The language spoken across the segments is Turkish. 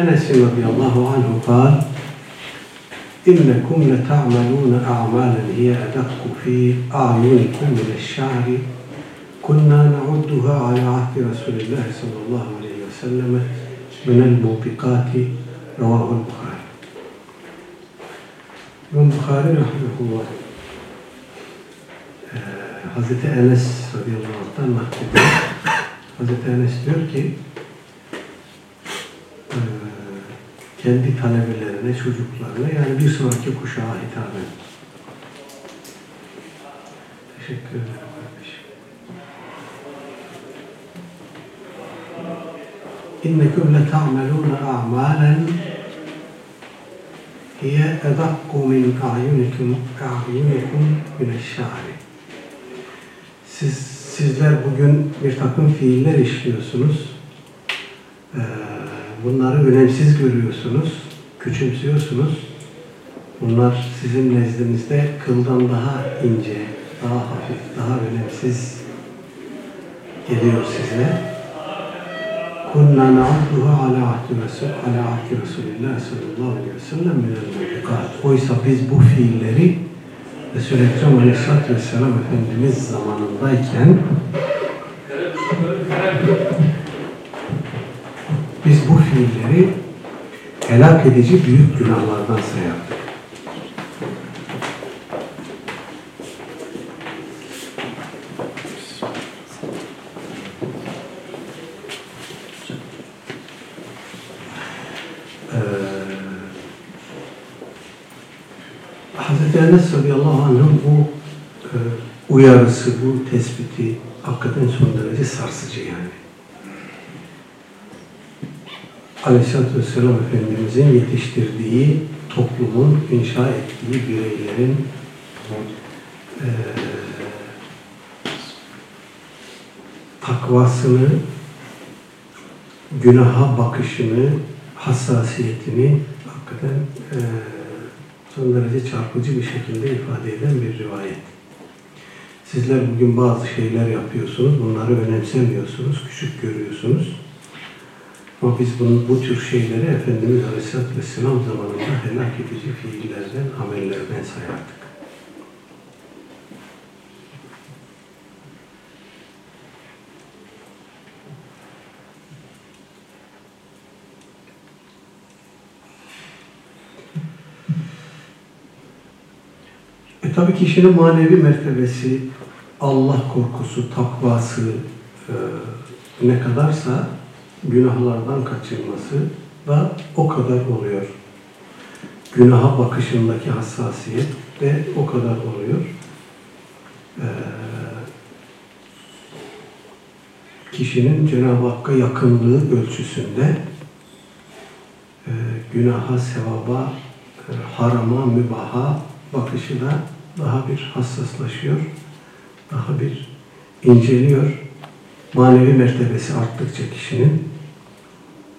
أنس رضي الله عنه قال إنكم لتعملون أعمالا هي أدق في أعينكم من الشعر. كنا نعدها على عهد رسول الله صلى الله عليه وسلم من الموبقات. رواه البخاري. Bukhari rahmetullah e, Hazreti Enes radıyallahu anh'tan naklediyor. Hazreti Enes diyor ki kendi talebelerine, çocuklarına yani bir sonraki kuşağa hitaben. Teşekkür ederim kardeşim. İnnekum leta'melûne a'mâlen hiye edakku min a'yunikum a'yunikum mineşşâri. Siz, sizler bugün bir takım fiiller işliyorsunuz. Ee, bunları önemsiz görüyorsunuz, küçümsüyorsunuz. Bunlar sizin nezdinizde kıldan daha ince, daha hafif, daha önemsiz geliyor size. Kunna na'udduha ala ahdi ala sallallahu aleyhi ve sellem minel. Oysa biz bu fiilleri Resul-i Ekrem aleyhissalatü vesselam Efendimiz zamanındayken biz bu fiilleri helak edici büyük günahlardan sayardık. Ee, Enes radıyallahu anh'ın bu e, uyarısı, bu tespiti hakikaten son derece sarsıcı yani. Aleyhisselatü Vesselam Efendimizin yetiştirdiği toplumun, inşa ettiği bireylerin e, takvasını, günaha bakışını, hassasiyetini hakikaten e, son derece çarpıcı bir şekilde ifade eden bir rivayet. Sizler bugün bazı şeyler yapıyorsunuz, bunları önemsemiyorsunuz, küçük görüyorsunuz. Ama biz bunu, bu tür şeyleri Efendimiz Aleyhisselatü Vesselam zamanında helak edici fiillerden, amellerden sayardık. E tabi kişinin manevi mertebesi, Allah korkusu, takvası e, ne kadarsa günahlardan kaçınması da o kadar oluyor. Günaha bakışındaki hassasiyet de o kadar oluyor. Ee, kişinin Cenab-ı Hakk'a yakınlığı ölçüsünde e, günaha, sevaba, e, harama, mübaha bakışı da daha bir hassaslaşıyor, daha bir inceliyor manevi mertebesi arttıkça kişinin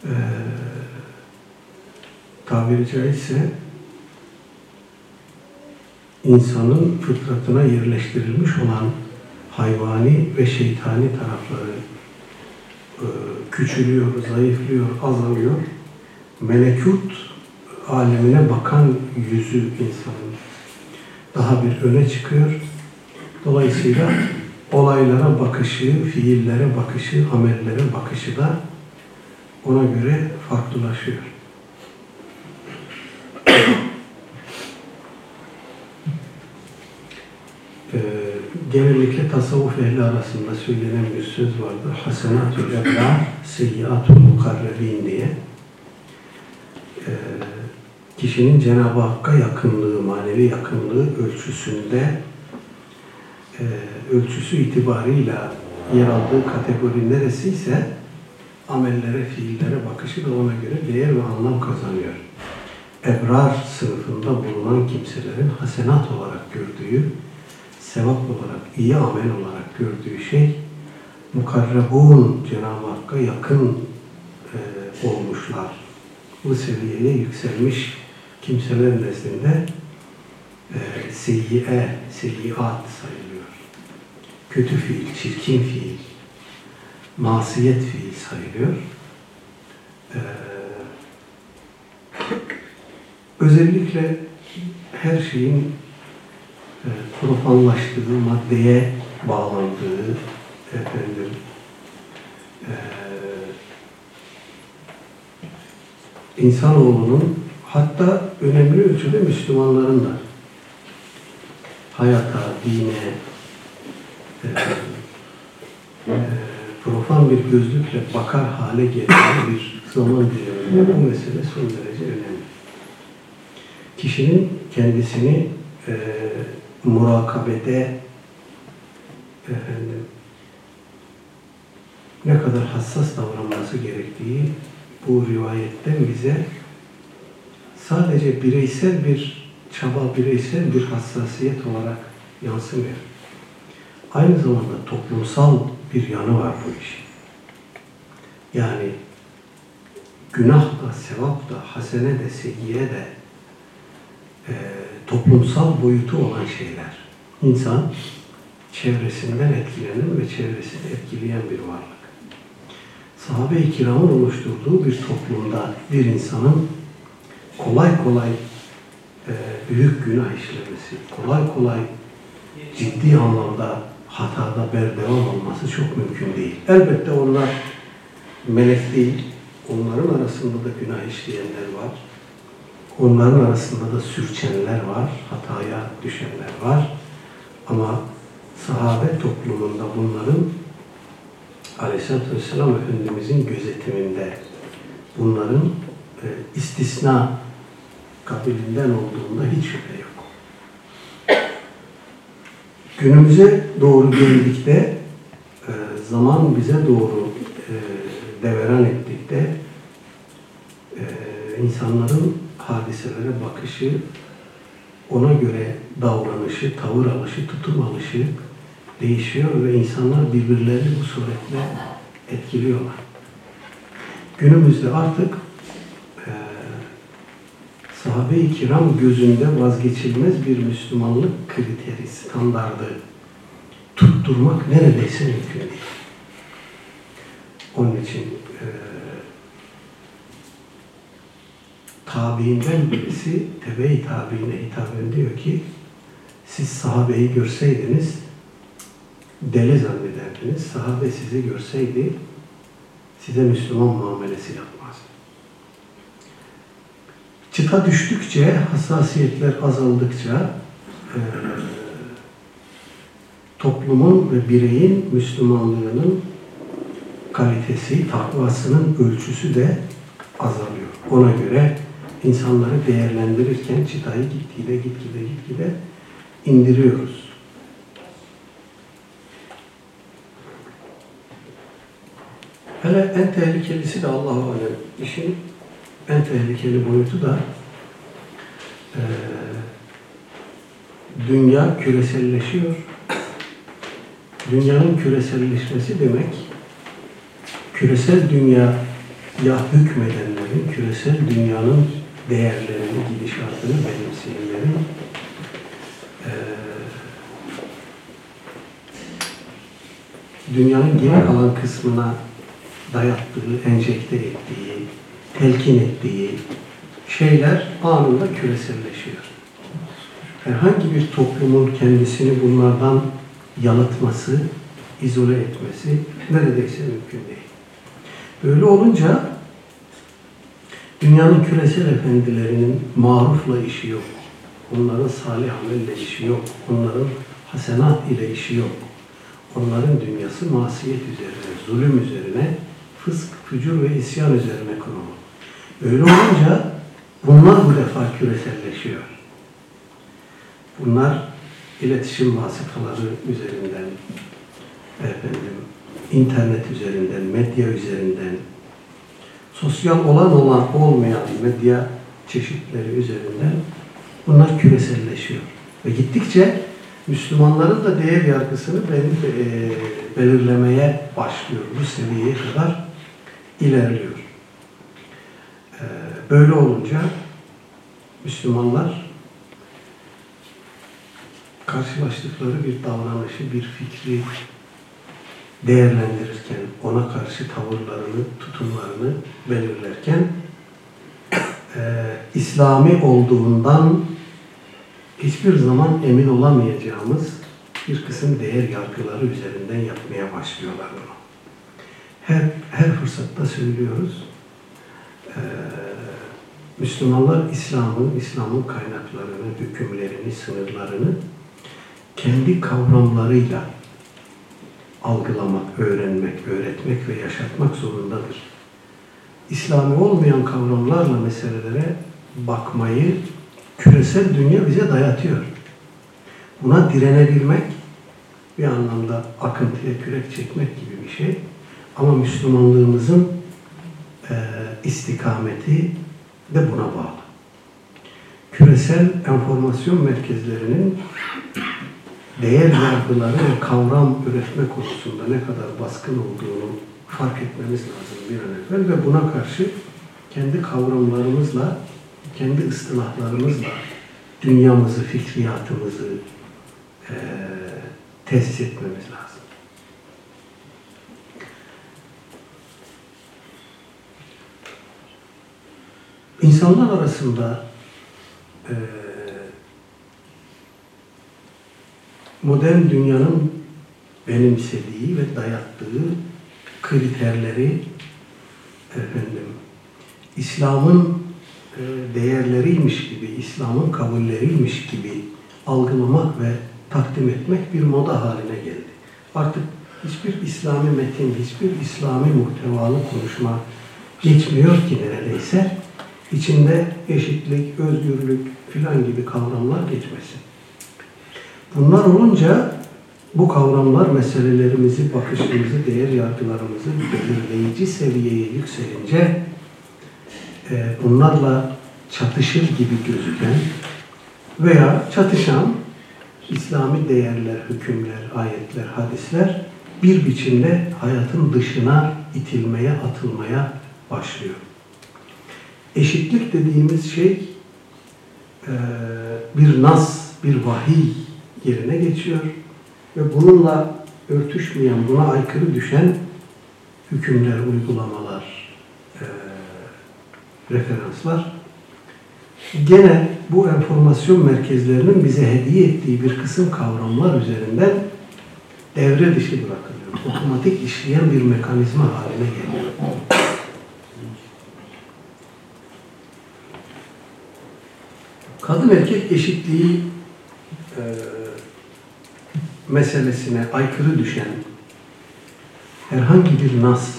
e, tabiri caizse insanın fıtratına yerleştirilmiş olan hayvani ve şeytani tarafları e, küçülüyor, zayıflıyor, azalıyor. Melekut alemine bakan yüzü insanın daha bir öne çıkıyor. Dolayısıyla olaylara bakışı, fiillere bakışı, amellere bakışı da ona göre farklılaşıyor. ee, genellikle tasavvuf ehli arasında söylenen bir söz vardır. Hasenatül ebrar, seyyiatul mukarrebin diye. Ee, kişinin Cenab-ı Hakk'a yakınlığı, manevi yakınlığı ölçüsünde e, ölçüsü itibarıyla yer aldığı kategori neresiyse amellere, fiillere bakışı da ona göre değer ve anlam kazanıyor. Ebrar sınıfında bulunan kimselerin hasenat olarak gördüğü, sevap olarak, iyi amel olarak gördüğü şey mukarrebun Cenab-ı Hakk'a yakın e, olmuşlar. Bu seviyeye yükselmiş kimseler nezdinde e, seyyiye, seyyiat. Kötü fiil, çirkin fiil, masiyet fiil sayılıyor. Ee, özellikle her şeyin e, profanlaştığı, maddeye bağlandığı, efendim, e, insanoğlunun hatta önemli ölçüde Müslümanların da hayata, dine, profan bir gözlükle bakar hale geldiği bir zaman diliminde bu mesele son derece önemli. Kişinin kendisini e, murakabede efendim, ne kadar hassas davranması gerektiği bu rivayetten bize sadece bireysel bir çaba, bireysel bir hassasiyet olarak yansımıyor. Aynı zamanda toplumsal bir yanı var bu işin. Yani günah da, sevap da, hasene de, seyiye de e, toplumsal boyutu olan şeyler. İnsan çevresinden etkilenen ve çevresini etkileyen bir varlık. Sahabe-i kiramın oluşturduğu bir toplumda bir insanın kolay kolay e, büyük günah işlemesi, kolay kolay ciddi anlamda hatada berdevam olması çok mümkün değil. Elbette onlar melek değil, onların arasında da günah işleyenler var. Onların arasında da sürçenler var, hataya düşenler var. Ama sahabe toplumunda bunların Aleyhisselatü Vesselam Efendimizin gözetiminde bunların e, istisna kabilinden olduğunda hiç şüphe yok. Günümüze doğru geldikte, e, zaman bize doğru e, deveran ettikte e, insanların hadiselere bakışı, ona göre davranışı, tavır alışı, tutum alışı değişiyor ve insanlar birbirlerini bu suretle etkiliyorlar. Günümüzde artık sahabe-i kiram gözünde vazgeçilmez bir Müslümanlık kriteri, standardı tutturmak neredeyse mümkün değil. Onun için e, tabiinden birisi tebe-i tabiine hitaben diyor ki siz sahabeyi görseydiniz deli zannederdiniz. Sahabe sizi görseydi size Müslüman muamelesi yapmaz. Çıta düştükçe, hassasiyetler azaldıkça e, toplumun ve bireyin Müslümanlığının kalitesi, takvasının ölçüsü de azalıyor. Ona göre insanları değerlendirirken çıtayı gitgide gitgide gitgide indiriyoruz. Hele en tehlikelisi de Allah'a alem. İşin en tehlikeli boyutu da e, dünya küreselleşiyor. Dünyanın küreselleşmesi demek küresel dünya ya hükmedenlerin, küresel dünyanın değerlerini, gidişatını benimseyenlerin e, dünyanın geri kalan kısmına dayattığı, enjekte ettiği, telkin ettiği şeyler anında küreselleşiyor. Herhangi bir toplumun kendisini bunlardan yalıtması, izole etmesi neredeyse mümkün değil. Böyle olunca dünyanın küresel efendilerinin marufla işi yok. Onların salih amelle işi yok. Onların hasenat ile işi yok. Onların dünyası masiyet üzerine, zulüm üzerine, fısk, fücur ve isyan üzerine kurulu. Öyle olunca bunlar bu defa küreselleşiyor. Bunlar iletişim vasıtaları üzerinden, efendim, internet üzerinden, medya üzerinden, sosyal olan olan olmayan medya çeşitleri üzerinden bunlar küreselleşiyor. Ve gittikçe Müslümanların da değer yargısını belirlemeye başlıyor. Bu seviyeye kadar ilerliyor. Böyle olunca Müslümanlar karşılaştıkları bir davranışı, bir fikri değerlendirirken, ona karşı tavırlarını, tutumlarını belirlerken e, İslami olduğundan hiçbir zaman emin olamayacağımız bir kısım değer yargıları üzerinden yapmaya başlıyorlar bunu. Her, her fırsatta söylüyoruz. Ee, Müslümanlar İslam'ın, İslam'ın kaynaklarını, hükümlerini, sınırlarını kendi kavramlarıyla algılamak, öğrenmek, öğretmek ve yaşatmak zorundadır. İslami olmayan kavramlarla meselelere bakmayı küresel dünya bize dayatıyor. Buna direnebilmek bir anlamda akıntıya kürek çekmek gibi bir şey. Ama Müslümanlığımızın e, istikameti de buna bağlı. Küresel enformasyon merkezlerinin değer yargıları ve kavram üretme konusunda ne kadar baskın olduğunu fark etmemiz lazım bir an evvel ve buna karşı kendi kavramlarımızla, kendi ıstılahlarımızla dünyamızı, fikriyatımızı e, tesis etmemiz lazım. İnsanlar arasında e, modern dünyanın benimsediği ve dayattığı kriterleri efendim İslam'ın e, değerleriymiş gibi, İslam'ın kabulleriymiş gibi algılamak ve takdim etmek bir moda haline geldi. Artık hiçbir İslami metin, hiçbir İslami muhtevalı konuşma geçmiyor ki neredeyse içinde eşitlik, özgürlük filan gibi kavramlar geçmesin. Bunlar olunca bu kavramlar meselelerimizi, bakışımızı, değer yargılarımızı belirleyici seviyeye yükselince e, bunlarla çatışır gibi gözüken veya çatışan İslami değerler, hükümler, ayetler, hadisler bir biçimde hayatın dışına itilmeye, atılmaya başlıyor. Eşitlik dediğimiz şey e, bir nas, bir vahiy yerine geçiyor ve bununla örtüşmeyen, buna aykırı düşen hükümler, uygulamalar, e, referanslar gene bu enformasyon merkezlerinin bize hediye ettiği bir kısım kavramlar üzerinden devre dışı bırakılıyor. Otomatik işleyen bir mekanizma haline geliyor. Kadın erkek eşitliği e, meselesine aykırı düşen herhangi bir nas,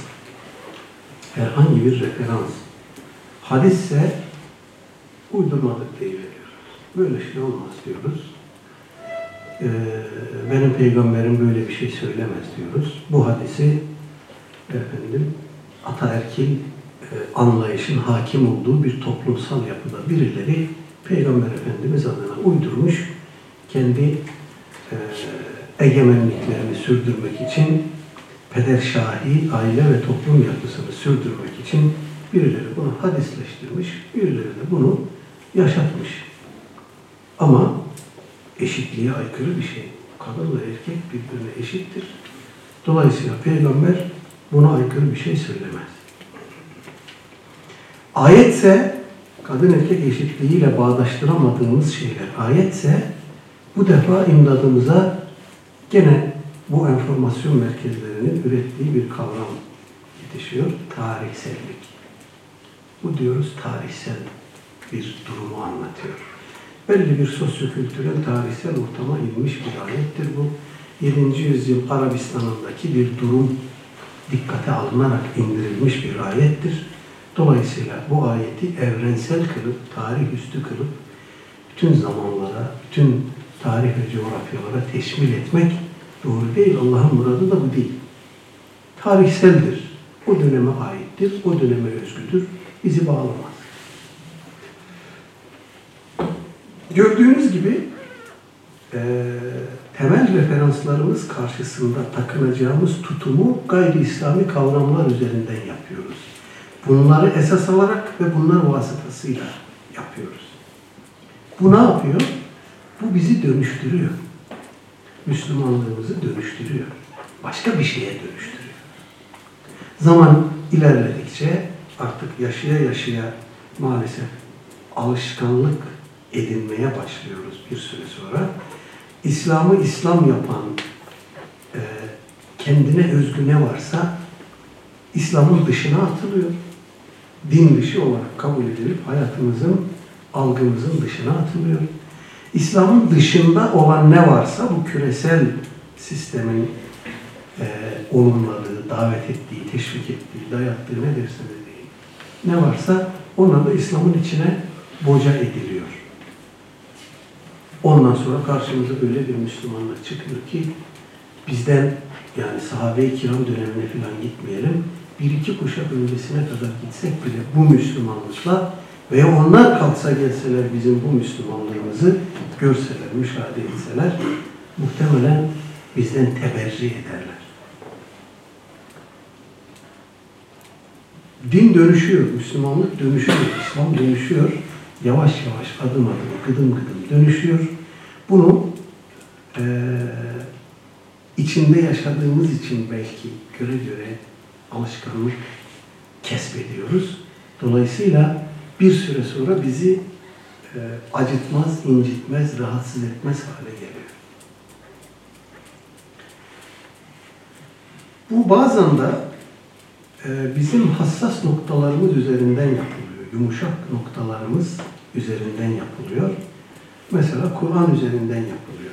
herhangi bir referans, hadisse uydurmadık diye veriyoruz. Böyle şey olmaz diyoruz. Ee, benim peygamberim böyle bir şey söylemez diyoruz. Bu hadisi efendim ataerkil e, anlayışın hakim olduğu bir toplumsal yapıda birileri Peygamber Efendimiz adına uydurmuş kendi e, egemenliklerini sürdürmek için peder şahi aile ve toplum yapısını sürdürmek için birileri bunu hadisleştirmiş, birileri de bunu yaşatmış. Ama eşitliğe aykırı bir şey. Kadınla erkek birbirine eşittir. Dolayısıyla peygamber buna aykırı bir şey söylemez. Ayetse kadın erkek eşitliğiyle bağdaştıramadığımız şeyler ayetse bu defa imdadımıza gene bu enformasyon merkezlerinin ürettiği bir kavram yetişiyor. Tarihsellik. Bu diyoruz tarihsel bir durumu anlatıyor. Belli bir sosyokültürel tarihsel ortama inmiş bir ayettir bu. 7. yüzyıl Arabistan'ındaki bir durum dikkate alınarak indirilmiş bir ayettir. Dolayısıyla bu ayeti evrensel kılıp, tarih üstü kılıp, bütün zamanlara, bütün tarih ve coğrafyalara teşmil etmek doğru değil. Allah'ın muradı da bu değil. Tarihseldir. O döneme aittir, o döneme özgüdür. Bizi bağlamaz. Gördüğünüz gibi e, temel referanslarımız karşısında takınacağımız tutumu gayri İslami kavramlar üzerinden yapıyoruz. Bunları esas alarak ve bunlar vasıtasıyla yapıyoruz. Bu ne yapıyor? Bu bizi dönüştürüyor. Müslümanlığımızı dönüştürüyor. Başka bir şeye dönüştürüyor. Zaman ilerledikçe artık yaşaya yaşaya maalesef alışkanlık edinmeye başlıyoruz bir süre sonra. İslam'ı İslam yapan e, kendine özgü ne varsa İslam'ın dışına atılıyor. Din dışı olarak kabul edilip hayatımızın, algımızın dışına atılıyor. İslam'ın dışında olan ne varsa bu küresel sistemin e, olumladığı, davet ettiği, teşvik ettiği, dayattığı ne derseniz deyin. Ne varsa ona da İslam'ın içine boca ediliyor. Ondan sonra karşımıza böyle bir Müslümanlar çıkıyor ki bizden yani sahabe-i kiram dönemine falan gitmeyelim. Bir iki kuşak öncesine kadar gitsek bile bu Müslümanlıkla veya onlar kalksa gelseler bizim bu Müslümanlığımızı görseler, müşahede etseler muhtemelen bizden teberri ederler. Din dönüşüyor, Müslümanlık dönüşüyor, İslam dönüşüyor. Yavaş yavaş, adım adım, gıdım gıdım dönüşüyor. Bunu e, içinde yaşadığımız için belki göre göre alışkanlık kesbediyoruz. Dolayısıyla bir süre sonra bizi e, acıtmaz, incitmez, rahatsız etmez hale geliyor. Bu bazen de e, bizim hassas noktalarımız üzerinden yapılıyor. Yumuşak noktalarımız üzerinden yapılıyor. Mesela Kur'an üzerinden yapılıyor.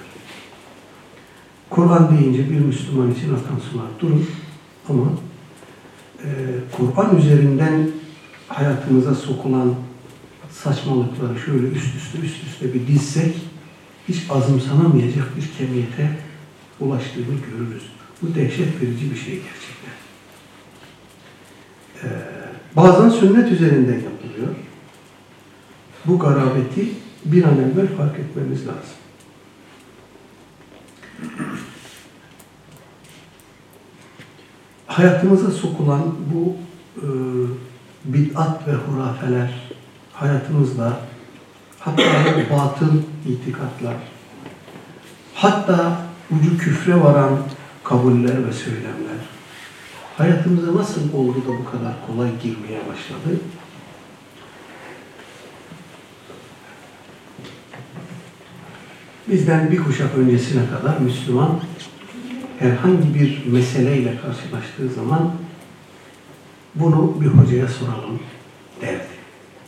Kur'an deyince bir Müslüman için akan sular durur ama e, Kur'an üzerinden hayatımıza sokulan saçmalıkları şöyle üst üste üst üste bir dizsek hiç azımsanamayacak bir kemiyete ulaştığını görürüz. Bu dehşet verici bir şey gerçekten. Ee, bazen sünnet üzerinden yapılıyor. Bu garabeti bir an evvel fark etmemiz lazım. Hayatımıza sokulan bu e, bid'at ve hurafeler hayatımızda hatta batıl itikatlar hatta ucu küfre varan kabuller ve söylemler hayatımıza nasıl oldu da bu kadar kolay girmeye başladı? Bizden bir kuşak öncesine kadar Müslüman herhangi bir meseleyle karşılaştığı zaman bunu bir hocaya soralım derdi.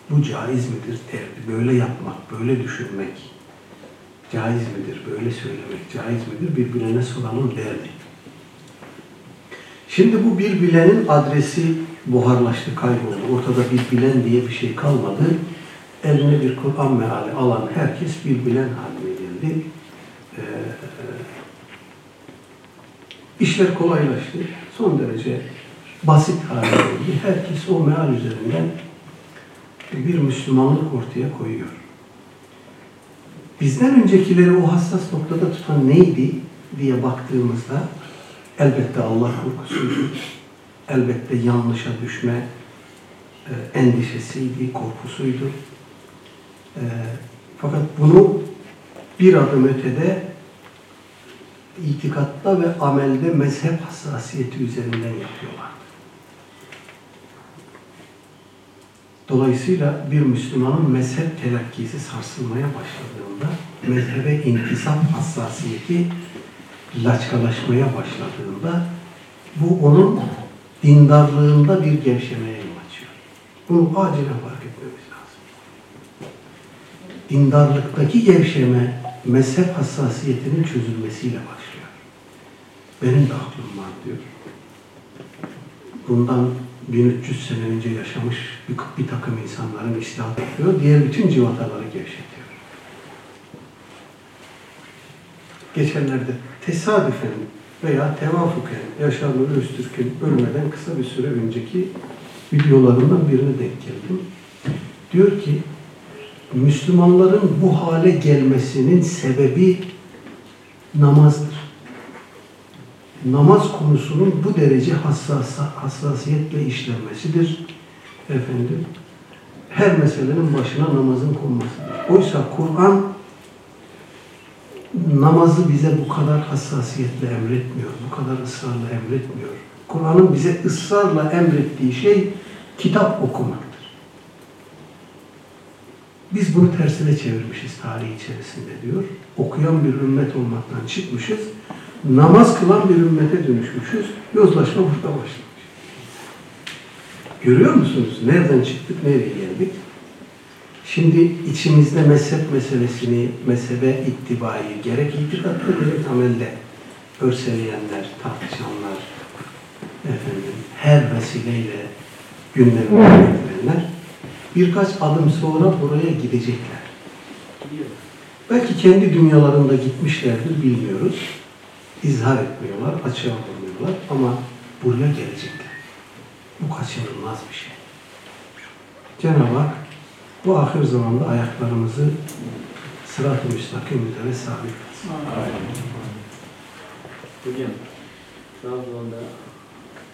Bu caiz midir derdi. Böyle yapmak, böyle düşünmek caiz midir, böyle söylemek caiz midir birbirine soralım derdi. Şimdi bu bir bilenin adresi buharlaştı, kayboldu. Ortada bir bilen diye bir şey kalmadı. Eline bir Kur'an meali alan herkes bir bilen haline geldi. Ee, işler kolaylaştı. Son derece basit hale geldi. Herkes o meal üzerinden bir Müslümanlık ortaya koyuyor. Bizden öncekileri o hassas noktada tutan neydi diye baktığımızda elbette Allah korkusuydu. Elbette yanlışa düşme e, endişesiydi, korkusuydu. E, fakat bunu bir adım ötede itikatta ve amelde mezhep hassasiyeti üzerinden yapıyorlar. Dolayısıyla bir Müslümanın mezhep telakkisi sarsılmaya başladığında, mezhebe intisap hassasiyeti laçkalaşmaya başladığında bu onun dindarlığında bir gevşemeye yol açıyor. Bunu acilen fark etmemiz lazım. Dindarlıktaki gevşeme mezhep hassasiyetinin çözülmesiyle başlıyor. Benim de aklım var diyor. Bundan 1300 sene önce yaşamış bir, bir takım insanların istihat yapıyor. Diğer bütün civataları gevşetiyor. Geçenlerde tesadüfen veya tevafuken Yaşar Nuri Öztürk'ün ölmeden kısa bir süre önceki videolarından birine denk geldim. Diyor ki Müslümanların bu hale gelmesinin sebebi namazdır. Namaz konusunun bu derece hassas, hassasiyetle işlenmesidir. Efendim, her meselenin başına namazın konmasıdır. Oysa Kur'an namazı bize bu kadar hassasiyetle emretmiyor, bu kadar ısrarla emretmiyor. Kur'an'ın bize ısrarla emrettiği şey kitap okumaktır. Biz bunu tersine çevirmişiz tarih içerisinde diyor. Okuyan bir ümmet olmaktan çıkmışız. Namaz kılan bir ümmete dönüşmüşüz. Yozlaşma burada başlamış. Görüyor musunuz? Nereden çıktık, nereye geldik? Şimdi içimizde mezhep meselesini, mezhebe ittibayı gerek itikatta gerek amelde örseleyenler, tartışanlar, efendim, her vesileyle gündemine getirenler birkaç adım sonra buraya gidecekler. Belki kendi dünyalarında gitmişlerdir bilmiyoruz. İzhar etmiyorlar, açığa vurmuyorlar ama buraya gelecekler. Bu kaçınılmaz bir şey. Cenab-ı Hak bu ahir zamanda ayaklarımızı sırat-ı müstakim üzere sabit kılsın. Hocam, Trabzon'da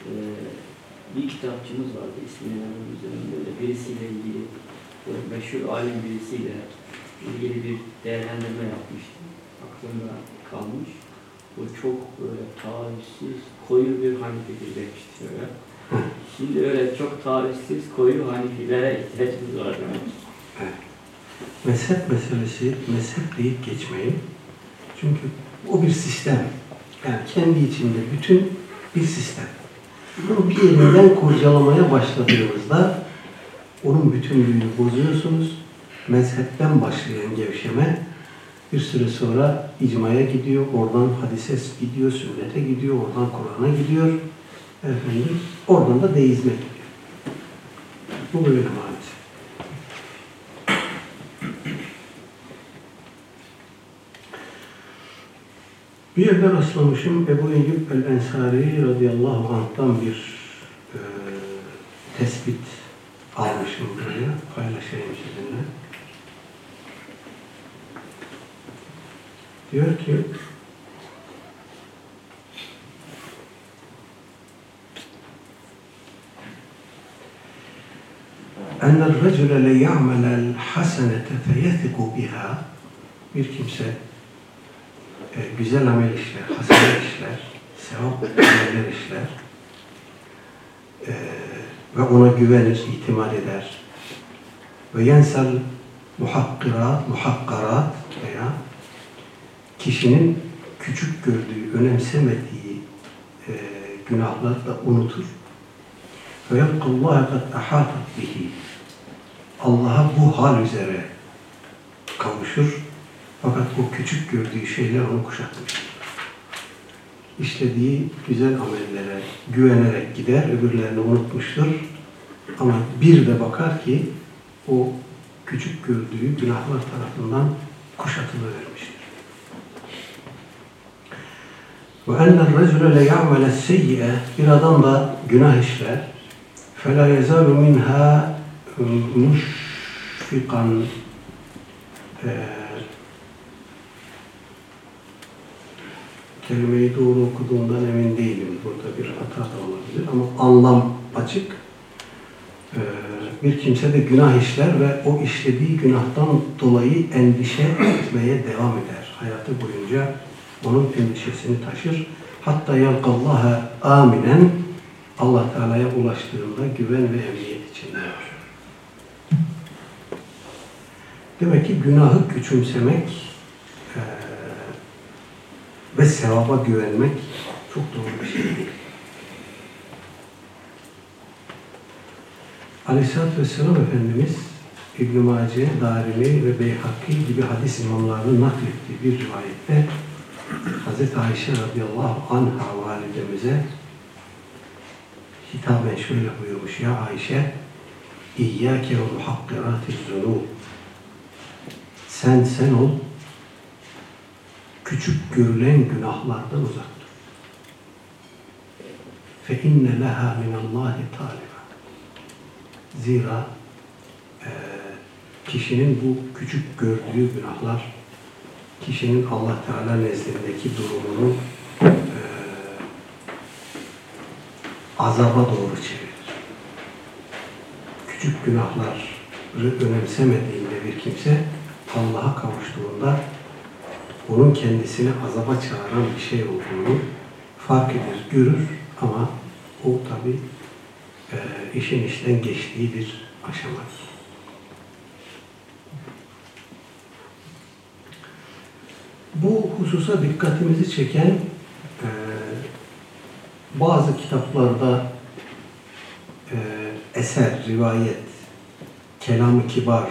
e, bir kitapçımız vardı ismini üzerinde de birisiyle ilgili böyle meşhur alim birisiyle ilgili bir değerlendirme yapmıştı. Aklımda kalmış. Bu çok böyle tarihsiz, koyu bir Hanefi'dir demişti öyle. Şimdi öyle çok tarihsiz, koyu Hanefilere ihtiyacımız var demek. Mezhep meselesi, mezhep deyip geçmeyin. Çünkü o bir sistem. Yani kendi içinde bütün bir sistem. Bunu bir yerinden kurcalamaya başladığınızda onun bütünlüğünü bozuyorsunuz. Mezhepten başlayan gevşeme bir süre sonra icmaya gidiyor, oradan hadise gidiyor, sünnete gidiyor, oradan Kur'an'a gidiyor. Efendim, oradan da deizme gidiyor. Bu böyle maalesef. Bir yerde rastlamışım Ebu Eyyub el-Ensari radıyallahu anh'tan bir e, tespit almışım buraya. Paylaşayım sizinle. Diyor ki أن الرجل ليعمل الحسنة فيثق بها bir kimse e, güzel amel işler, hasene işler, sevap ameller işler e, ve ona güvenir, itimat eder ve yensel muhakkirat, muhakkarat veya kişinin küçük gördüğü, önemsemediği e, günahları da unutur. Ve yalkallaha kad ahatat bihi. Allah'a bu hal üzere kavuşur. Fakat o küçük gördüğü şeyler onu kuşatmıştır. İşlediği güzel amellere güvenerek gider, öbürlerini unutmuştur. Ama bir de bakar ki o küçük gördüğü günahlar tarafından kuşatılıvermiştir. Racule le ya'mele seyyi'e bir adam da günah işler. Fela yezalu minha müşfikan e, kelimeyi doğru okuduğumdan emin değilim. Burada bir hata da olabilir ama anlam açık. Ee, bir kimse de günah işler ve o işlediği günahtan dolayı endişe etmeye devam eder. Hayatı boyunca onun endişesini taşır. Hatta yalkallaha aminen Allah Teala'ya ulaştığında güven ve emniyet içinde olur. Demek ki günahı küçümsemek eee ve sevaba güvenmek çok doğru bir şey değil. Aleyhisselatü Vesselam Efendimiz İbn-i Mace, Darimi ve Beyhakki gibi hadis imamlarının naklettiği bir rivayette Hz. Ayşe radıyallahu anha validemize hitaben şöyle buyurmuş. Ya Ayşe, İyyâke ve muhakkirâtiz zunûb. Sen sen ol, küçük görülen günahlardan uzak dur. Fe inne leha minallahi taliba. Zira e, kişinin bu küçük gördüğü günahlar kişinin Allah Teala nezdindeki durumunu e, azaba doğru çevirir. Küçük günahları önemsemediğinde bir kimse Allah'a kavuştuğunda onun kendisini azaba çağıran bir şey olduğunu fark eder, görür ama o tabi e, işin işten geçtiği bir aşamadır. Bu hususa dikkatimizi çeken e, bazı kitaplarda e, eser, rivayet, kelam-ı kibar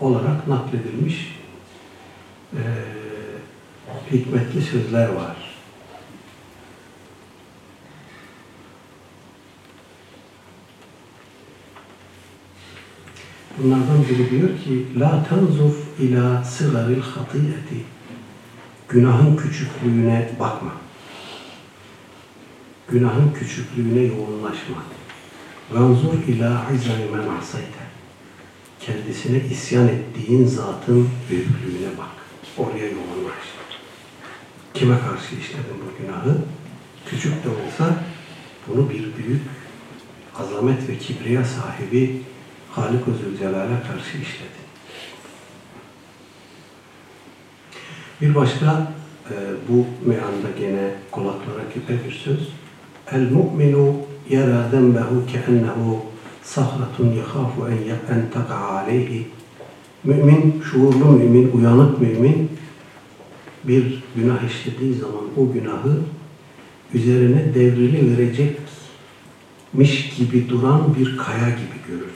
olarak nakledilmiş e, hikmetli sözler var. Bunlardan biri diyor ki La tanzur ila sıgaril hatiyeti Günahın küçüklüğüne bakma. Günahın küçüklüğüne yoğunlaşma. Vanzur ila izami men Kendisine isyan ettiğin zatın büyüklüğüne bak. Oraya yoğunlaş. Kime karşı işledin bu günahı? Küçük de olsa bunu bir büyük azamet ve kibriya sahibi Halik-i Zülcelal'e karşı işledi. Bir başka e, bu meyanda gene kulaklara küpe bir söz. El mu'minu yara zembehu keennehu sahratun yakhafu en en taka'a aleyhi. Mümin, şuurlu mümin, uyanık mümin bir günah işlediği zaman o günahı üzerine devrili verecekmiş gibi duran bir kaya gibi görür.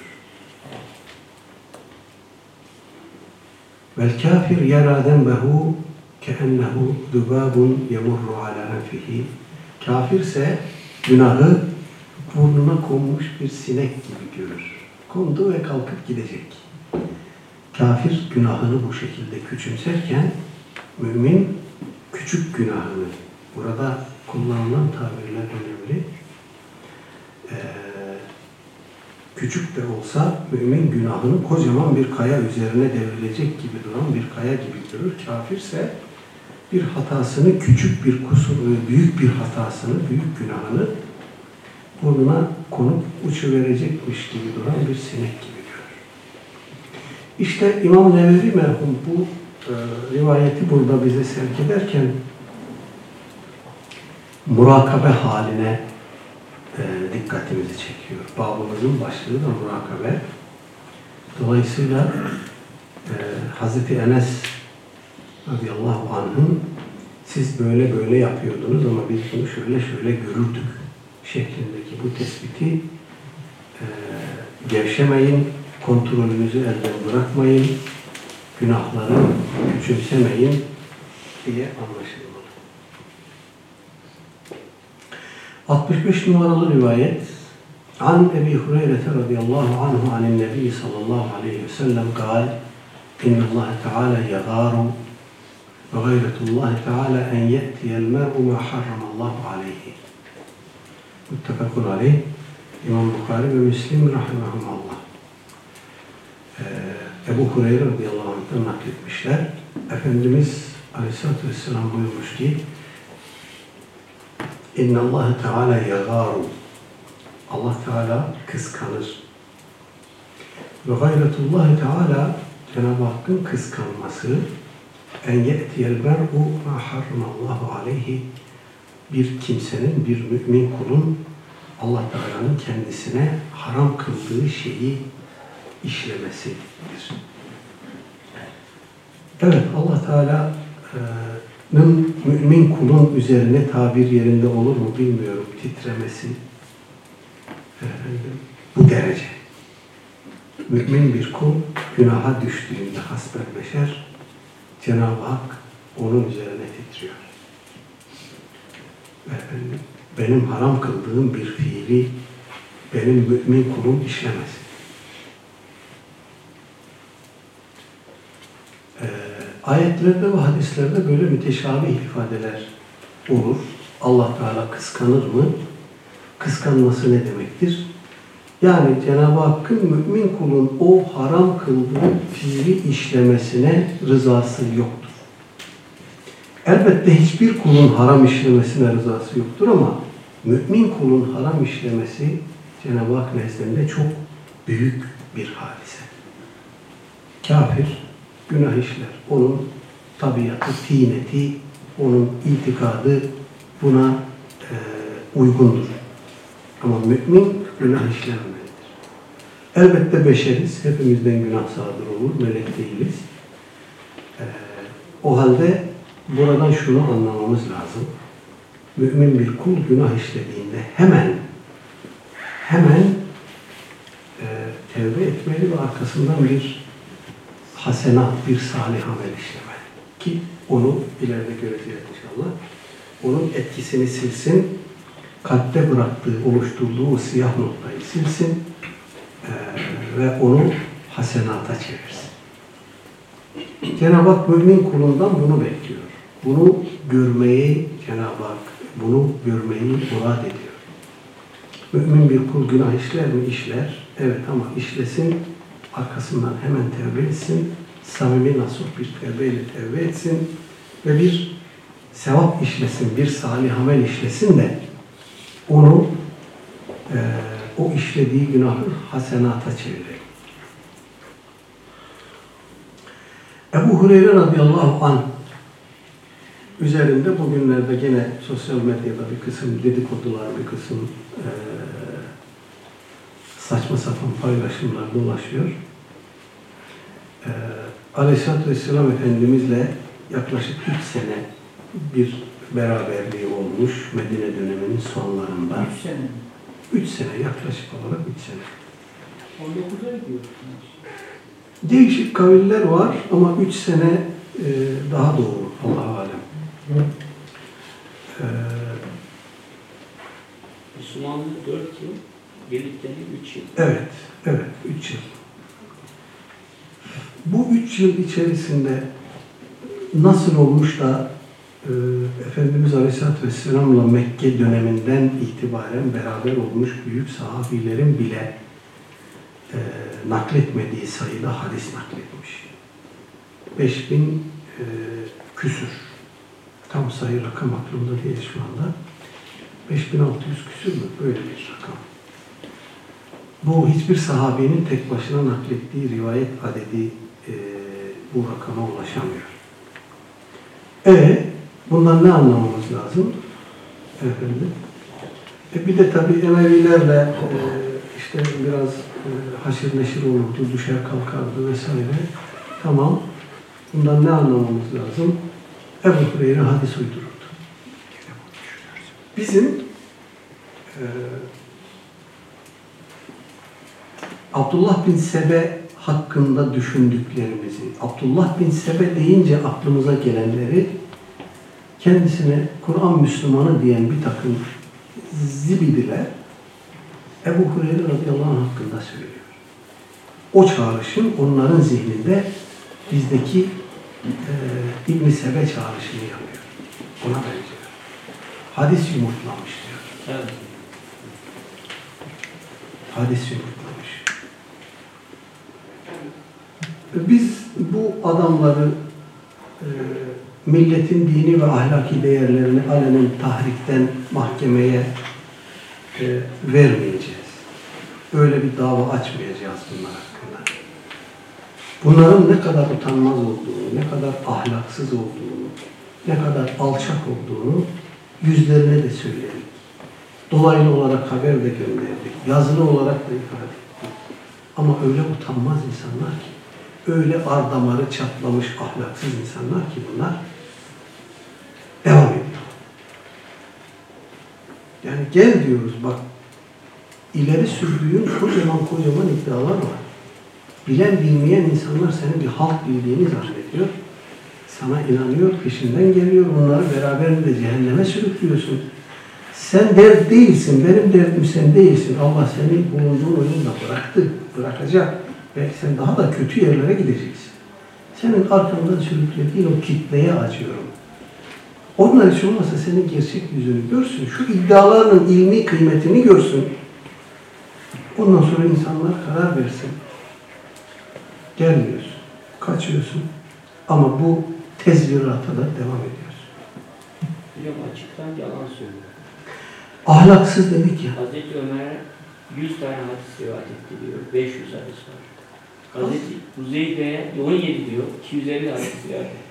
Vel kafir yara zenbehu keennehu zubabun yemurru ala enfihi. Kafirse günahı burnuna konmuş bir sinek gibi görür. Kondu ve kalkıp gidecek. Kafir günahını bu şekilde küçümserken mümin küçük günahını burada kullanılan tabirler önemli. Ee, küçük de olsa mümin günahını kocaman bir kaya üzerine devrilecek gibi duran bir kaya gibi görür. Kafirse bir hatasını, küçük bir kusur, büyük bir hatasını, büyük günahını burnuna konup uçuverecekmiş gibi duran bir sinek gibi görür. İşte İmam Nevevi merhum bu e, rivayeti burada bize sevk ederken murakabe haline e, dikkatimizi çekiyor. Babımızın başlığı da murakabe. Dolayısıyla e, Hazreti Enes radıyallahu anh'ın siz böyle böyle yapıyordunuz ama biz bunu şöyle şöyle görürdük şeklindeki bu tespiti e, gevşemeyin, kontrolünüzü elden bırakmayın, günahları küçümsemeyin diye anlaşılmalı. 65 numaralı rivayet An Ebi Hureyre radıyallahu anhu anin Nebi sallallahu aleyhi ve sellem kal İnna Allah Teala yagaru ve gayretullah Teala en ye'tiyel mer'u ma harramallahu aleyhi. Muttefakun aleyh. İmam Bukhari ve Müslim rahimahumullah. Ee, Ebu Hureyre radıyallahu anh'tan nakletmişler. Efendimiz aleyhissalatü vesselam buyurmuş ki İnna Allah Teala yagaru. Allah Teala kıskanır. Ve gayretullah Teala Cenab-ı Hakk'ın kıskanması en ye'tiyel ber'u ma harramallahu aleyhi bir kimsenin, bir mümin kulun Allah Teala'nın kendisine haram kıldığı şeyi işlemesidir. Evet, Allah Teala'nın mümin kulun üzerine tabir yerinde olur mu bilmiyorum. Titremesi bu derece. Mümin bir kul günaha düştüğünde hasbel beşer Cenab-ı Hak onun üzerine titriyor. Efendim, benim haram kıldığım bir fiili benim mümin kulum işlemez. Ee, ayetlerde ve hadislerde böyle müteşabih ifadeler olur. Allah Teala kıskanır mı? Kıskanması ne demektir? Yani Cenab-ı Hakk'ın mümin kulun o haram kıldığı fiili işlemesine rızası yoktur. Elbette hiçbir kulun haram işlemesine rızası yoktur ama mümin kulun haram işlemesi Cenab-ı Hak nezdinde çok büyük bir hadise. Kafir günah işler. Onun tabiatı, tineti, onun itikadı buna e, uygundur. Ama mümin günah işlememelidir. Elbette beşeriz. Hepimizden günah sadır olur. Melek değiliz. Ee, o halde buradan şunu anlamamız lazım. Mümin bir kul günah işlediğinde hemen hemen e, tevbe etmeli ve arkasından bir hasenat, bir salih amel işlemeli. Ki onu ileride göreceğiz inşallah. Onun etkisini silsin, kalpte bıraktığı, oluşturduğu siyah noktayı silsin e, ve onu hasenata çevirsin. Cenab-ı Hak mümin kulundan bunu bekliyor. Bunu görmeyi Cenab-ı Hak bunu görmeyi murad ediyor. Mümin bir kul günah işler mi? İşler. Evet ama işlesin, arkasından hemen tevbe etsin, samimi nasuh bir tevbeyle tevbe etsin ve bir sevap işlesin, bir salih amel işlesin de onu e, o işlediği günahı hasenata çevirelim. Ebu Hureyre radıyallahu anh üzerinde bugünlerde gene sosyal medyada bir kısım dedikodular, bir kısım e, saçma sapan paylaşımlar dolaşıyor. E, Aleyhisselatü Vesselam Efendimizle yaklaşık 3 sene bir beraberliği olmuş Medine döneminin sonlarında. 3 sene mi? 3 sene yaklaşık olarak 3 sene. 19'a gidiyor. Değişik kaviller var ama 3 sene e, daha doğru Allah alem. E, Müslümanlık 4 yıl, birliktelik 3 yıl. evet, evet 3 yıl. Bu 3 yıl içerisinde nasıl olmuş da e, Efendimiz Aleyhisselatü Vesselam'la Mekke döneminden itibaren beraber olmuş büyük sahabilerin bile e, nakletmediği sayıda hadis nakletmiş. 5000 e, küsür. Tam sayı rakam aklımda değil şu anda. 5600 küsür mü? Böyle bir rakam. Bu hiçbir sahabenin tek başına naklettiği rivayet adedi e, bu rakama ulaşamıyor. E bundan ne anlamamız lazım? Efendim. E bir de tabii Emevilerle e, işte biraz e, haşir neşir olurdu, düşer kalkardı vesaire. Tamam. Bundan ne anlamamız lazım? Ebu Hureyre hadis uydururdu. Bizim e, Abdullah bin Sebe hakkında düşündüklerimizi, Abdullah bin Sebe deyince aklımıza gelenleri kendisine Kur'an Müslümanı diyen bir takım zibidiler Ebu Hureyre radıyallahu anh hakkında söylüyor. O çağrışım onların zihninde bizdeki e, İbn-i Sebe çağrışımı yapıyor. Ona benziyor. Hadis yumurtlamış diyor. Evet. Hadis yumurtlamış. Biz bu adamları e, milletin dini ve ahlaki değerlerini alenen tahrikten mahkemeye e, vermeyeceğiz. Öyle bir dava açmayacağız bunlar hakkında. Bunların ne kadar utanmaz olduğunu, ne kadar ahlaksız olduğunu, ne kadar alçak olduğunu yüzlerine de söyledik. Dolaylı olarak haber de gönderdik. Yazılı olarak da ifade ettik. Ama öyle utanmaz insanlar ki, öyle ar damarı çatlamış ahlaksız insanlar ki bunlar devam ediyor. Yani gel diyoruz bak ileri sürdüğün kocaman kocaman iddialar var. Bilen bilmeyen insanlar senin bir halk bildiğini zannediyor. Sana inanıyor, peşinden geliyor. Bunları beraberinde cehenneme sürüklüyorsun. Sen dert değilsin, benim derdim sen değilsin. Allah seni bulunduğun oyunda bıraktı, bırakacak. Belki sen daha da kötü yerlere gideceksin. Senin arkandan sürüklediğin o kitleye acıyorum. Onlar hiç olmasa senin gerçek yüzünü görsün. Şu iddialarının ilmi kıymetini görsün. Ondan sonra insanlar karar versin. Gelmiyorsun. Kaçıyorsun. Ama bu tezvirata da devam ediyorsun. Hocam açıktan yalan söylüyor. Ahlaksız dedik ya. Hazreti Ömer 100 tane hadis rivayet etti diyor. 500 hadis var. Hazreti Uzeybe'ye 17 diyor. 250 hadis rivayet etti.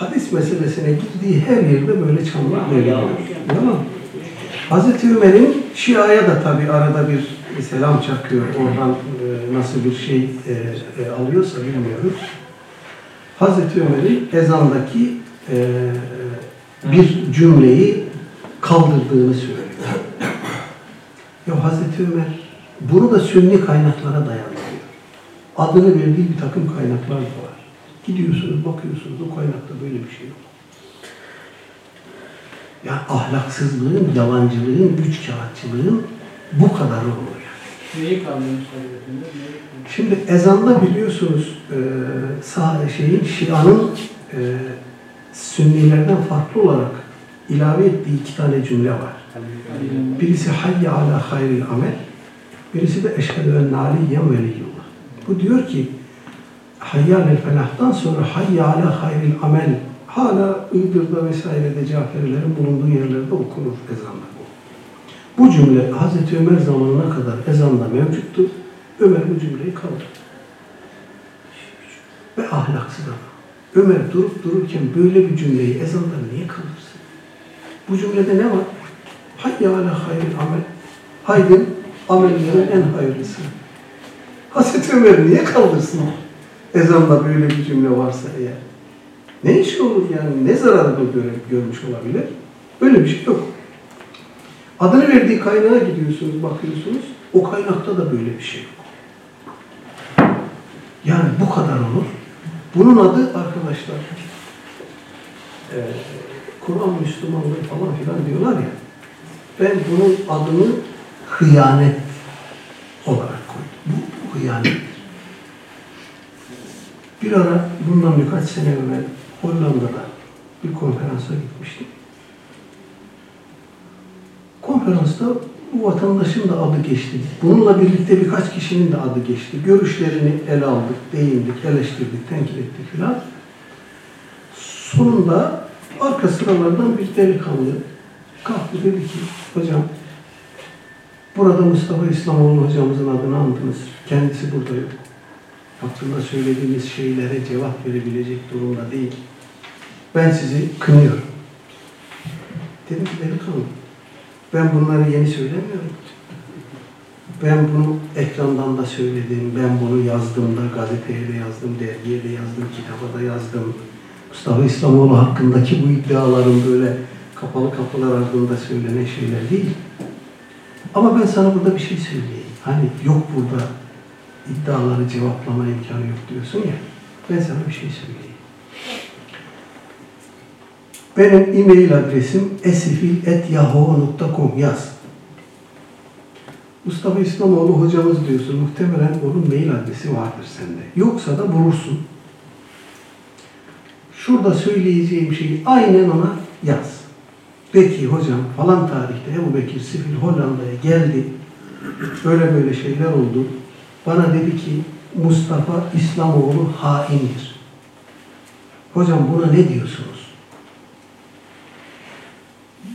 Hadis meselesine gittiği her yerde böyle Ama veriyor. mi? Hazreti Ömer'in Şia'ya da tabi arada bir selam çakıyor. Oradan e, nasıl bir şey e, e, alıyorsa bilmiyoruz. Hazreti Ömer'in ezandaki bir cümleyi kaldırdığını söylüyor. Ya Hazreti Ömer bunu da sünni kaynaklara dayandırıyor. Adını verdiği bir takım kaynaklar da var. Gidiyorsunuz, bakıyorsunuz o kaynakta böyle bir şey yok. Ya ahlaksızlığın, yalancılığın, üç kağıtçılığın bu kadar olur yani. Neyi? Şimdi ezanda biliyorsunuz e, sağ şeyin Şia'nın e, Sünnilerden farklı olarak ilave ettiği iki tane cümle var. Birisi hayye ala hayril amel, birisi de eşhedü enne aliyyen veliyullah. Bu diyor ki hayye alel felahtan sonra hayye ala hayril amel hala Iğdır'da vesairede Caferlerin bulunduğu yerlerde okunur ezanda bu. Cümle Hazreti Ömer zamanına kadar ezanda mevcuttu. Ömer bu cümleyi kaldırdı. Ve ahlaksız adam. Ömer durup dururken böyle bir cümleyi ezanda niye kaldırsın? Bu cümlede ne var? Hayya ala hayril amel. Haydin amellerin en hayırlısı. Hazreti Ömer niye kaldırsın? Ezanda böyle bir cümle varsa eğer. Ne işi olur yani? Ne zararı görmüş olabilir? Öyle bir şey yok. Adını verdiği kaynağa gidiyorsunuz, bakıyorsunuz. O kaynakta da böyle bir şey yok. Yani bu kadar olur. Bunun adı arkadaşlar eee Kur'an Müslümanlığı falan filan diyorlar ya. Ben bunun adını hıyanet olarak koydum. Bu, bu hıyanettir. Bir ara bundan birkaç sene evvel Hollanda'da bir konferansa gitmiştim. Konferansta bu vatandaşın da adı geçti. Bununla birlikte birkaç kişinin de adı geçti. Görüşlerini ele aldık, değindik, eleştirdik, tenkit ettik filan. Sonunda arka sıralardan bir delikanlı kalktı dedi ki, hocam burada Mustafa İslamoğlu hocamızın adını andınız. Kendisi burada yok. Hakkında söylediğiniz şeylere cevap verebilecek durumda değil. Ben sizi kınıyorum. Dedim ki delikanlı, ben bunları yeni söylemiyorum. Ben bunu ekrandan da söyledim, ben bunu yazdım da, gazeteye de yazdım, dergiye de yazdım, kitaba da yazdım. Mustafa İslamoğlu hakkındaki bu iddiaların böyle kapalı kapılar ardında söylenen şeyler değil. Ama ben sana burada bir şey söyleyeyim. Hani yok burada iddiaları cevaplama imkanı yok diyorsun ya. Ben sana bir şey söyleyeyim. Benim e-mail adresim esifil.yahoo.com yaz. Mustafa İslamoğlu hocamız diyorsun. Muhtemelen onun mail adresi vardır sende. Yoksa da bulursun. Şurada söyleyeceğim şeyi aynen ona yaz. Peki hocam falan tarihte Ebu Bekir Sifil Hollanda'ya geldi. Böyle böyle şeyler oldu. Bana dedi ki Mustafa İslamoğlu haindir. Hocam buna ne diyorsunuz?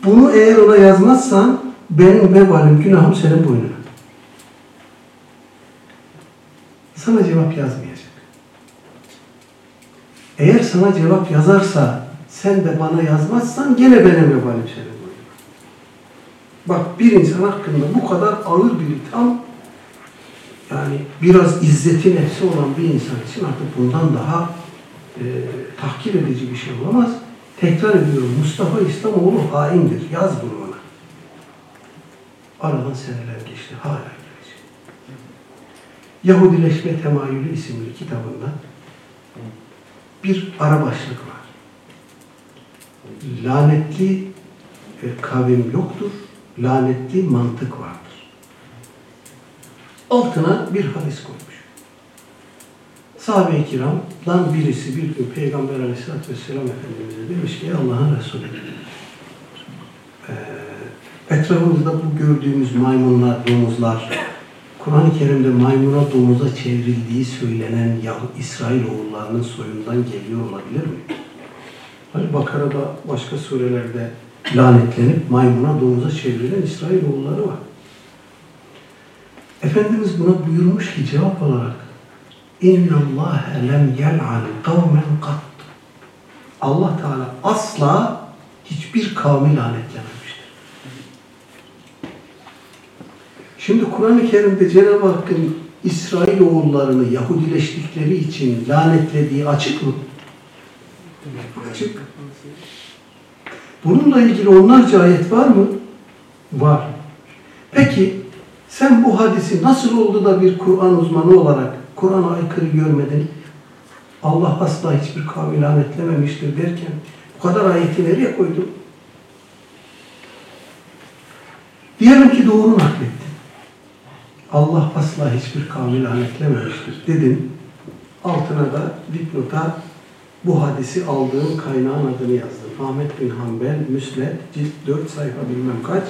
Bunu eğer ona yazmazsan benim vebalim, günahım senin boynuna. Sana cevap yazmayacak. Eğer sana cevap yazarsa sen de bana yazmazsan gene benim vebalim senin boynuna. Bak bir insan hakkında bu kadar ağır bir itham yani biraz izzeti nefsi olan bir insan için artık bundan daha e, tahkir edici bir şey olamaz. Tekrar ediyorum Mustafa İslamoğlu haindir. Yaz bunu bana. Aradan seneler geçti. Hala gelecek. Yahudileşme Temayülü isimli kitabında bir ara başlık var. Lanetli e, kavim yoktur. Lanetli mantık vardır. Altına bir hadis koymuş. Sahabe-i kiramdan birisi bir gün Peygamber aleyhissalatü vesselam Efendimiz'e demiş ki "Ey Allah'ın Resulü etrafımızda bu gördüğümüz maymunlar, domuzlar Kur'an-ı Kerim'de maymuna domuza çevrildiği söylenen Yahu İsrail oğullarının soyundan geliyor olabilir mi? Hani Bakara'da başka surelerde lanetlenip maymuna domuza çevrilen İsrail oğulları var. Efendimiz buna buyurmuş ki cevap olarak اِنَّ اللّٰهَ لَمْ يَلْعَنْ قَوْمًا قَطْ Allah Teala asla hiçbir kavmi lanetlememiştir. Şimdi Kur'an-ı Kerim'de Cenab-ı Hakk'ın İsrail oğullarını Yahudileştikleri için lanetlediği açık mı? Açık. Bununla ilgili onlarca ayet var mı? Var. Peki sen bu hadisi nasıl oldu da bir Kur'an uzmanı olarak Kur'an'a aykırı görmedin? Allah asla hiçbir kavmi lanetlememiştir derken bu kadar ayeti nereye koydun? Diyelim ki doğru naklettin. Allah asla hiçbir kavmi lanetlememiştir dedin. Altına da dipnota bu hadisi aldığın kaynağın adını yazdın. Ahmet bin Hanbel, Müsned, cilt 4 sayfa bilmem kaç.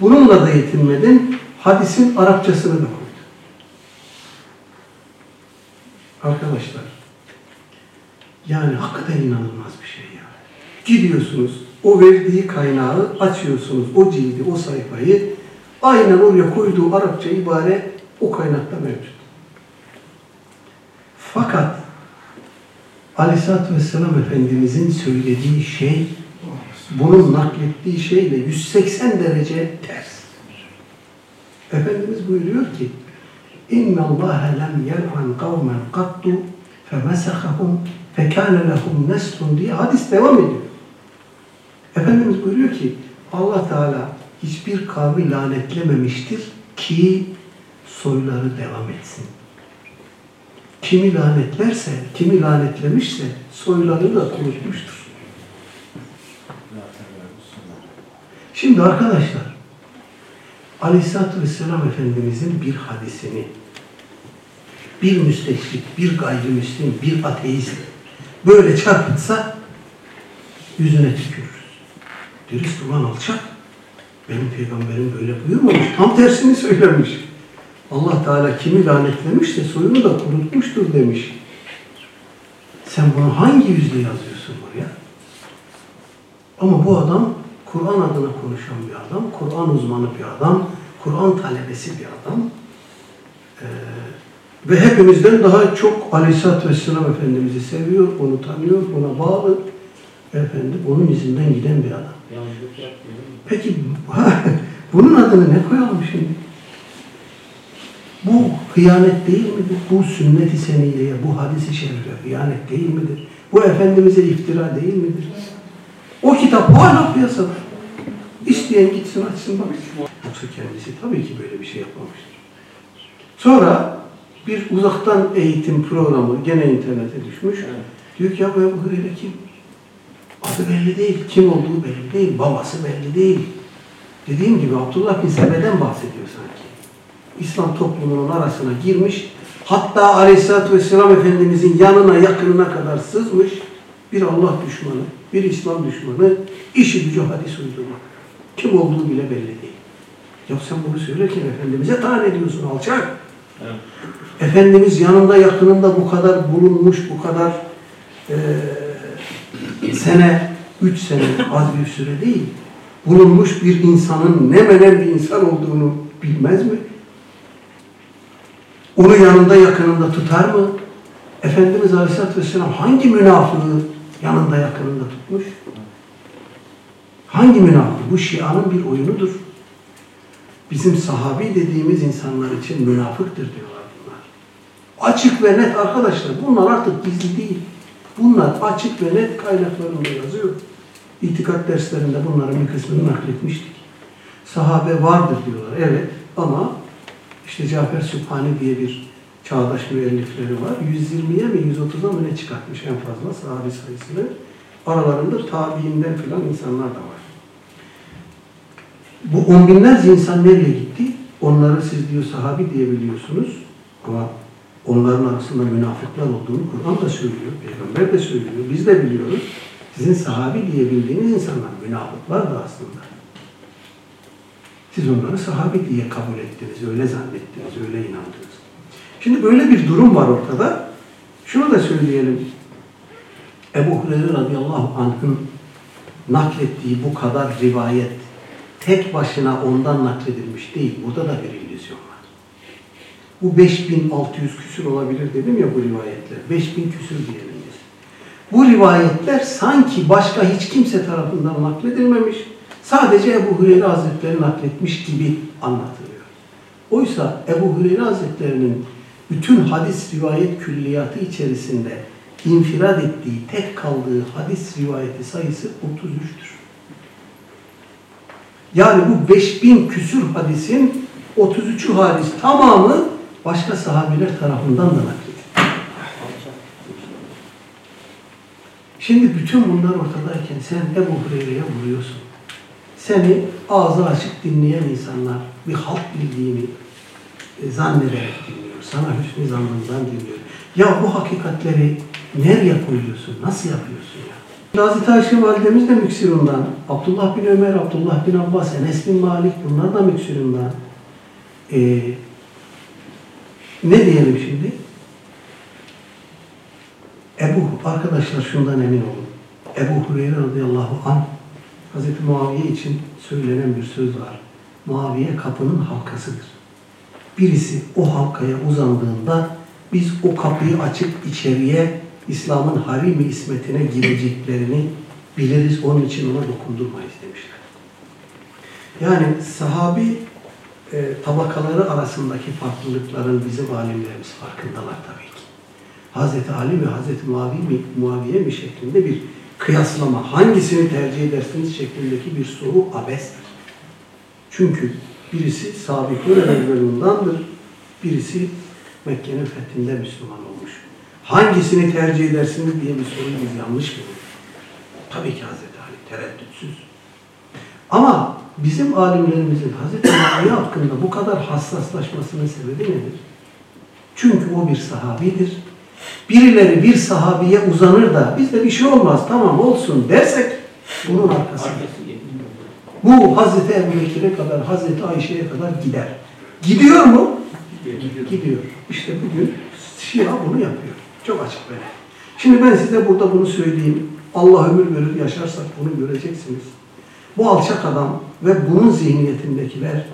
Bununla da yetinmedin. Hadisin Arapçasını da koydun. Arkadaşlar, yani hakikaten inanılmaz bir şey ya. Gidiyorsunuz, o verdiği kaynağı açıyorsunuz, o cildi, o sayfayı, aynen oraya koyduğu Arapça ibare o kaynakta mevcut. Fakat Aleyhisselatü Vesselam Efendimizin söylediği şey, bunun naklettiği şeyle 180 derece ters. Efendimiz buyuruyor ki, اِنَّ اللّٰهَ لَمْ يَلْعَنْ قَوْمًا قَطُّ فَمَسَخَهُمْ فَكَانَ لَهُمْ نَسْلٌ diye hadis devam ediyor. Efendimiz buyuruyor ki, Allah Teala hiçbir kavmi lanetlememiştir ki soyları devam etsin. Kimi lanetlerse, kimi lanetlemişse soyları da kurutmuştur. Şimdi arkadaşlar, Aleyhisselatü Vesselam Efendimizin bir hadisini bir müsteşrik, bir gayrimüslim, bir ateist böyle çarpıtsa yüzüne tükürürüz. Dürüst ulan alçak. Benim peygamberim böyle buyurmamış. Tam tersini söylemiş. Allah Teala kimi lanetlemişse soyunu da kurutmuştur demiş. Sen bunu hangi yüzle yazıyorsun buraya? Ama bu adam Kur'an adına konuşan bir adam, Kur'an uzmanı bir adam, Kur'an talebesi bir adam. Ee, ve hepimizden daha çok Aleyhisselatü Vesselam Efendimiz'i seviyor, onu tanıyor, ona bağlı. Efendim, onun izinden giden bir adam. Peki bunun adını ne koyalım şimdi? Bu hıyanet değil midir? Bu sünnet-i seniyeye, bu hadis-i şerife hıyanet değil midir? Bu Efendimiz'e iftira değil midir? O kitap hala piyasada. İsteyen gitsin açsın bak. Yoksa kendisi tabii ki böyle bir şey yapmamıştır. Sonra bir uzaktan eğitim programı gene internete düşmüş. Evet. Diyor ki ya bu Ebu kim? Adı belli değil, kim olduğu belli değil, babası belli değil. Dediğim gibi Abdullah bin Sebe'den bahsediyor sanki. İslam toplumunun arasına girmiş, hatta Aleyhisselatü Vesselam Efendimizin yanına, yakınına kadar sızmış bir Allah düşmanı, bir İslam düşmanı, işi gücü hadis uydurmak. Kim olduğu bile belli değil. Ya sen bunu söylerken Efendimiz'e tahan ediyorsun alçak. Evet. Efendimiz yanında yakınında bu kadar bulunmuş, bu kadar eee, sene, üç sene az bir süre değil. Bulunmuş bir insanın ne menen bir insan olduğunu bilmez mi? Onu yanında yakınında tutar mı? Efendimiz Aleyhisselatü Vesselam hangi münafığı yanında yakınında tutmuş? Hangi münafık? Bu Şia'nın bir oyunudur. Bizim sahabi dediğimiz insanlar için münafıktır diyorlar bunlar. Açık ve net arkadaşlar. Bunlar artık gizli değil. Bunlar açık ve net kaynaklarında yazıyor. İtikat derslerinde bunların bir kısmını nakletmiştik. Sahabe vardır diyorlar. Evet ama işte Cafer Sübhani diye bir çağdaş müellifleri var. 120'ye mi 130'a mı ne çıkartmış en fazla sahabi sayısını. Aralarında tabiinden filan insanlar da var. Bu on binlerce insan nereye gitti? Onları siz diyor sahabi diyebiliyorsunuz ama onların arasında münafıklar olduğunu Kur'an da söylüyor, Peygamber de söylüyor, biz de biliyoruz. Sizin sahabi diyebildiğiniz insanlar münafıklar da aslında. Siz onları sahabi diye kabul ettiniz, öyle zannettiniz, öyle inandınız. Şimdi böyle bir durum var ortada. Şunu da söyleyelim. Ebu Hureyre radıyallahu anh'ın naklettiği bu kadar rivayet tek başına ondan nakledilmiş değil. Burada da bir illüzyon var. Bu 5600 küsür olabilir dedim ya bu rivayetler. 5000 küsür diyelim biz. Bu rivayetler sanki başka hiç kimse tarafından nakledilmemiş. Sadece Ebu Hureyre Hazretleri nakletmiş gibi anlatılıyor. Oysa Ebu Hureyre Hazretleri'nin bütün hadis rivayet külliyatı içerisinde infirad ettiği, tek kaldığı hadis rivayeti sayısı 33'tür. Yani bu 5000 küsür hadisin 33'ü hariç tamamı başka sahabiler tarafından da nakledildi. Şimdi bütün bunlar ortadayken sen Ebu Hureyre'ye vuruyorsun. Seni ağzı açık dinleyen insanlar bir halk bildiğini e, zannederek dinliyor. Sana hüsnü zannından dinliyor. Ya bu hakikatleri nereye koyuyorsun? Nasıl yapıyorsun ya? Hazreti Ayşe validemiz de müksirundan. Abdullah bin Ömer, Abdullah bin Abbas, Enes bin Malik bunlar da müksirundan. Ee, ne diyelim şimdi? Ebu, arkadaşlar şundan emin olun. Ebu Hureyre radıyallahu anh Hazreti Muaviye için söylenen bir söz var. Muaviye kapının halkasıdır. Birisi o halkaya uzandığında biz o kapıyı açıp içeriye İslam'ın harimi ismetine gireceklerini biliriz. Onun için ona dokundurmayız demişler. Yani sahabi e, tabakaları arasındaki farklılıkların bizim alimlerimiz farkındalar tabii ki. Hazreti Ali ve Hazreti Muaviye mi, Muaviye mi şeklinde bir kıyaslama, hangisini tercih edersiniz şeklindeki bir soru abestir. Çünkü birisi Sabikun evvelundandır, birisi Mekke'nin fethinde Müslüman olmuş. Hangisini tercih edersiniz diye bir soruyu biz yanlış buluruz. Tabii ki Hazreti Ali, tereddütsüz. Ama bizim alimlerimizin Hazreti Ali hakkında bu kadar hassaslaşmasının sebebi nedir? Çünkü o bir sahabidir. Birileri bir sahabiye uzanır da bizde bir şey olmaz tamam olsun dersek bunun arkası. Bu Hazreti Ebu Bekir'e kadar, Hazreti Ayşe'ye kadar gider. Gidiyor mu? Gidiyor. Gidiyor. İşte bugün Şia bunu yapıyor. Çok açık böyle. Şimdi ben size burada bunu söyleyeyim. Allah ömür verir yaşarsak bunu göreceksiniz. Bu alçak adam ve bunun zihniyetindekiler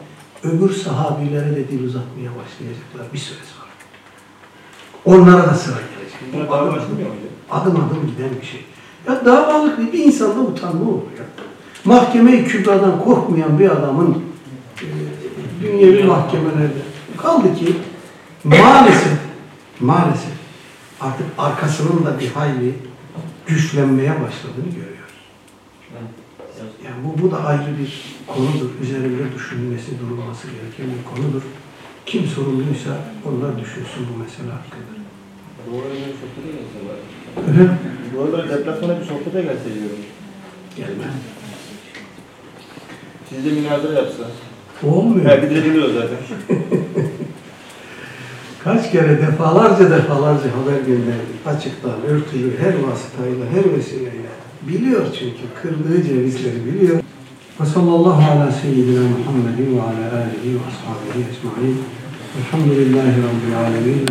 öbür sahabilere de dil uzatmaya başlayacaklar bir süre sonra. Onlara da sıra gelecek. Bu adım, adım adım giden bir şey. Ya davalık bir, bir insanda utanma olur ya. Mahkeme-i kübradan korkmayan bir adamın e, dünyevi mahkemelerde kaldı ki maalesef maalesef artık arkasının da bir hayli güçlenmeye başladığını görüyoruz. Yani bu, bu da ayrı bir konudur. Üzerinde düşünülmesi, durulması gereken bir konudur. Kim sorumluysa onlar düşünsün bu mesele hakkında. Arada bir sohbete gelse? Bu arada deplasmana bir sohbete gelse diyorum. Gelme. Siz de münazara yapsa. Olmuyor. Ha, bildiriliyor zaten. Kaç kere defalarca defalarca haber gönderdik. Açıktan, örtülü, her vasıtayla, her vesileyle. Biliyor çünkü, kırdığı cevizleri biliyor. Ve sallallahu ala seyyidina Muhammedin ve ala alihi ve ashabihi ecma'in. Elhamdülillahi Rabbil alemin.